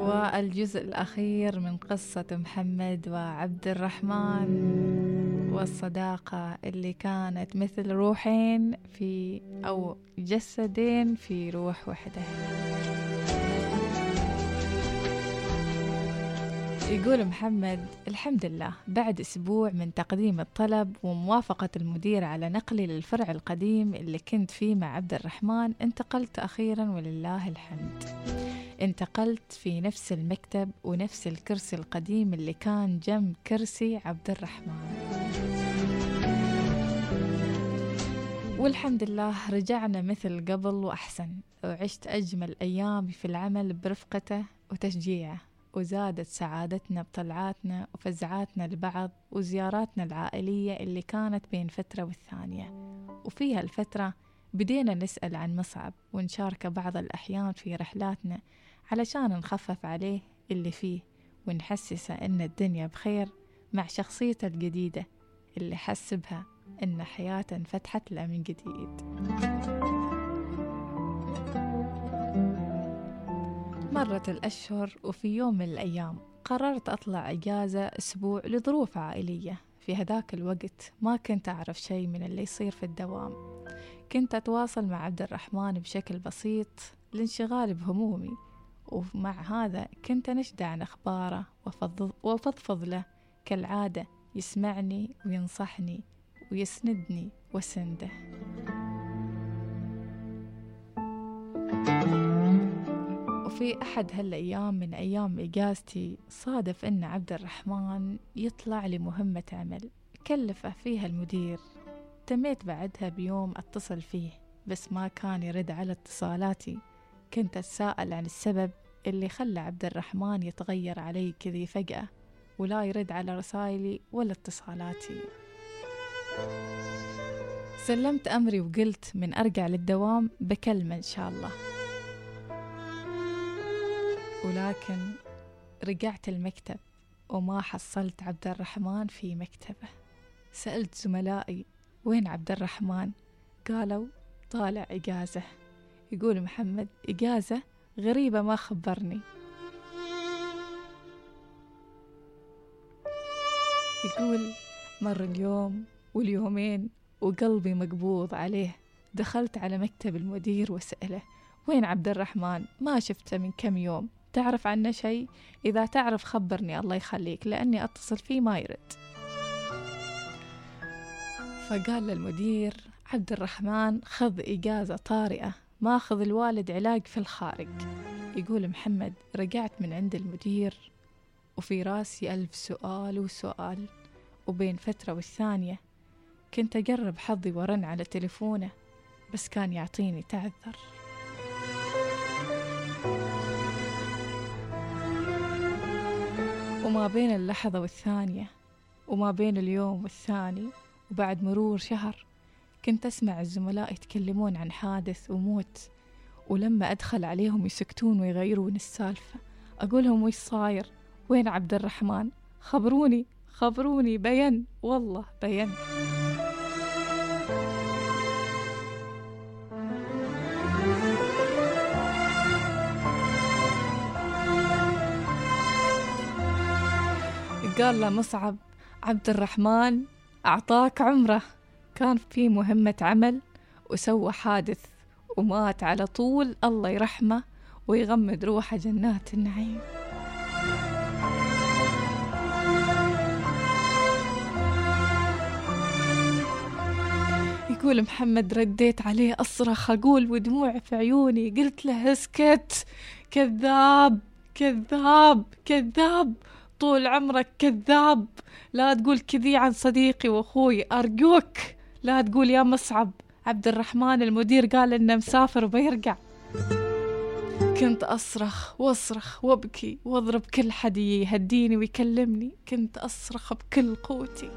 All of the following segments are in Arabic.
والجزء الأخير من قصة محمد وعبد الرحمن والصداقة اللي كانت مثل روحين في أو جسدين في روح واحدة يقول محمد الحمد لله بعد أسبوع من تقديم الطلب وموافقة المدير على نقلي للفرع القديم اللي كنت فيه مع عبد الرحمن انتقلت أخيرا ولله الحمد. انتقلت في نفس المكتب ونفس الكرسي القديم اللي كان جنب كرسي عبد الرحمن. والحمد لله رجعنا مثل قبل وأحسن وعشت أجمل أيامي في العمل برفقته وتشجيعه. وزادت سعادتنا بطلعاتنا وفزعاتنا لبعض وزياراتنا العائلية اللي كانت بين فترة والثانية. وفيها الفترة بدينا نسأل عن مصعب ونشارك بعض الأحيان في رحلاتنا علشان نخفف عليه اللي فيه ونحسسه إن الدنيا بخير مع شخصيته الجديدة اللي حس بها إن حياته انفتحت له من جديد. مرت الأشهر وفي يوم من الأيام قررت أطلع إجازة أسبوع لظروف عائلية. في هذاك الوقت ما كنت أعرف شيء من اللي يصير في الدوام. كنت أتواصل مع عبد الرحمن بشكل بسيط لانشغالي بهمومي ومع هذا كنت أنشد عن أخباره وفضفض له كالعادة يسمعني وينصحني ويسندني وسنده. وفي أحد هالأيام من أيام إجازتي صادف أن عبد الرحمن يطلع لمهمة عمل كلفه فيها المدير. تميت بعدها بيوم أتصل فيه بس ما كان يرد على اتصالاتي. كنت أتساءل عن السبب اللي خلى عبد الرحمن يتغير علي كذي فجأة ولا يرد على رسائلي ولا اتصالاتي. سلمت أمري وقلت من أرجع للدوام بكلمة إن شاء الله. ولكن رجعت المكتب وما حصلت عبد الرحمن في مكتبه. سألت زملائي وين عبد الرحمن؟ قالوا طالع إجازة. يقول محمد إجازة غريبة ما خبرني. يقول مر اليوم واليومين وقلبي مقبوض عليه. دخلت على مكتب المدير وسأله وين عبد الرحمن؟ ما شفته من كم يوم. تعرف عنه شيء؟ إذا تعرف خبرني الله يخليك لأني أتصل فيه ما يرد. فقال للمدير عبد الرحمن خذ إجازة طارئة ماخذ الوالد علاج في الخارج. يقول محمد رجعت من عند المدير وفي راسي ألف سؤال وسؤال وبين فترة والثانية. كنت أجرب حظي ورن على تليفونه بس كان يعطيني تعذر. وما بين اللحظة والثانية وما بين اليوم والثاني وبعد مرور شهر كنت أسمع الزملاء يتكلمون عن حادث وموت ولما أدخل عليهم يسكتون ويغيرون السالفة أقولهم وش صاير؟ وين عبد الرحمن؟ خبروني خبروني بين والله بين. قال له مصعب عبد الرحمن أعطاك عمرة. كان في مهمة عمل وسوى حادث ومات على طول الله يرحمه ويغمد روحه جنات النعيم. يقول محمد رديت عليه أصرخ أقول ودموع في عيوني قلت له اسكت كذاب كذاب كذاب. طول عمرك كذاب. لا تقول كذي عن صديقي وأخوي. أرجوك لا تقول يا مصعب عبد الرحمن المدير قال إنه مسافر وبيرجع. كنت أصرخ وأصرخ وأبكي وأضرب كل حد يهديني ويكلمني. كنت أصرخ بكل قوتي.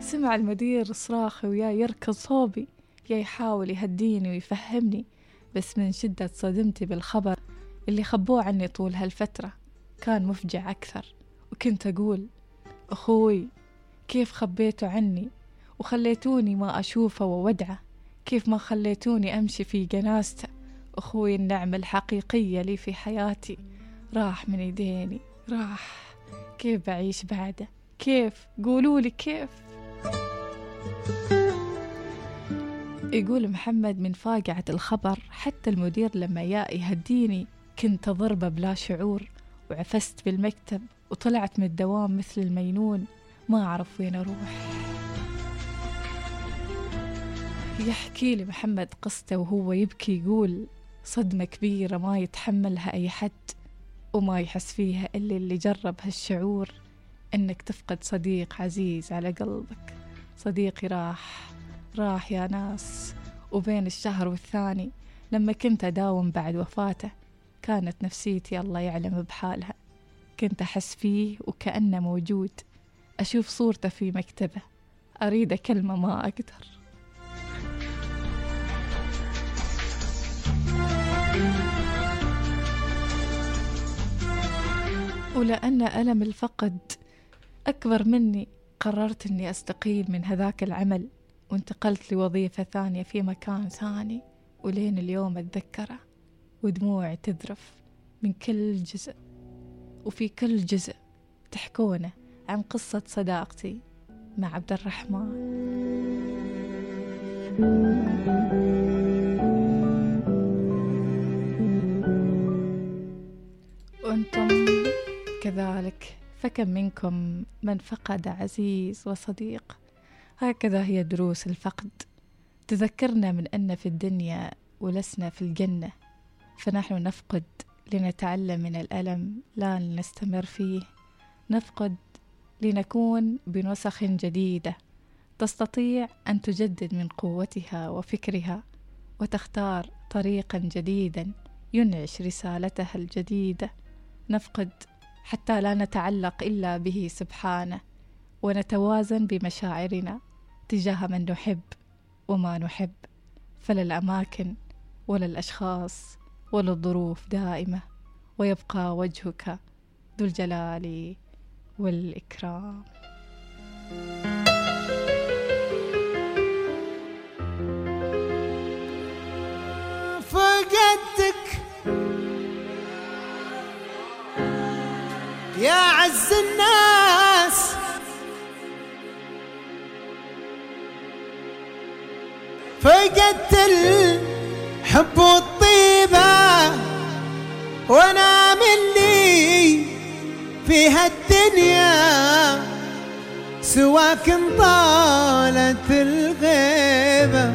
سمع المدير صراخي ويا يركض صوبي. يا يحاول يهديني ويفهمني. بس من شدة صدمتي بالخبر اللي خبوه عني طول هالفترة. كان مفجع أكثر وكنت أقول أخوي كيف خبيتوا عني؟ وخليتوني ما أشوفه وودعه كيف ما خليتوني أمشي في جنازته؟ أخوي النعمة الحقيقية لي في حياتي. راح من يديني راح. كيف بعيش بعده؟ كيف؟ قولولي كيف؟ يقول محمد من فاقعة الخبر حتى المدير لما جاء يهديني كنت أضربه بلا شعور وعفست بالمكتب وطلعت من الدوام مثل المينون. ما أعرف وين أروح. يحكي لي محمد قصته وهو يبكي يقول صدمة كبيرة ما يتحملها أي حد وما يحس فيها إلا اللي جرب هالشعور إنك تفقد صديق عزيز على قلبك. صديقي راح راح يا ناس وبين الشهر والثاني لما كنت أداوم بعد وفاته كانت نفسيتي الله يعلم بحالها. كنت أحس فيه وكأنه موجود. أشوف صورته في مكتبه. أريد كلمة ما أقدر. ولأن ألم الفقد أكبر مني قررت أني أستقيل من هذاك العمل. وانتقلت لوظيفة ثانية في مكان ثاني ولين اليوم أتذكره. ودموعي تذرف من كل جزء وفي كل جزء تحكونه عن قصة صداقتي مع عبد الرحمن. وأنتم كذلك فكم منكم من فقد عزيز وصديق. هكذا هي دروس الفقد. تذكرنا من أن في الدنيا ولسنا في الجنة فنحن نفقد لنتعلم من الألم لا لنستمر فيه. نفقد لنكون بنسخ جديدة تستطيع أن تجدد من قوتها وفكرها وتختار طريقا جديدا ينعش رسالتها الجديدة. نفقد حتى لا نتعلق إلا به سبحانه. ونتوازن بمشاعرنا تجاه من نحب وما نحب فلا الأماكن ولا الأشخاص ولا الظروف دائمة ويبقى وجهك ذو الجلال والإكرام. فقدتك. يا عز الناس. فقدت الحب والطيبة وأنا من لي في هالدنيا سواك طالت الغيبة.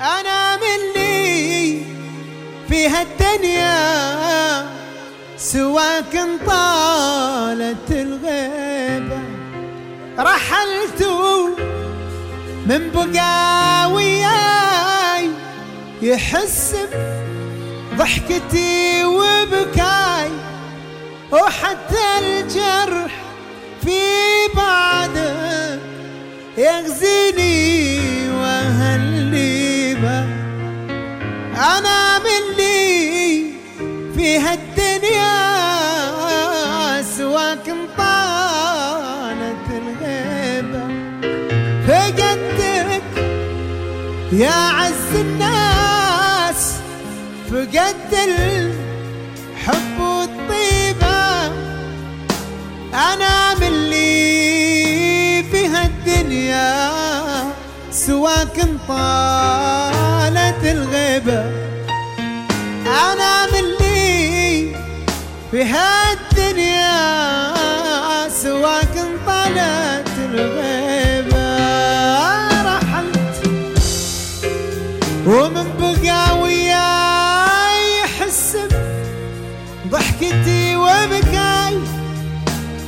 أنا من لي في هالدنيا سواك طالت الغيبة. رحلت من بقى وياي يحس ضحكتي وبكاي وحتى الجرح في بعدك يغزيني وهلني به أنا يا عز الناس فقدت الحب والطيبة أنا من اللي في هالدنيا سواك طالت الغيبة. أنا من اللي في هالدنيا سواك طالت الغيبة. ومن بقى وياي يحس ضحكتي وبكاي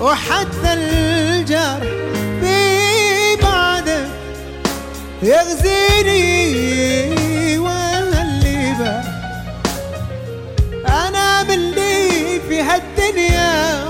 وحتى الجرح ببعده يغزيني والليبة أنا من في هالدنيا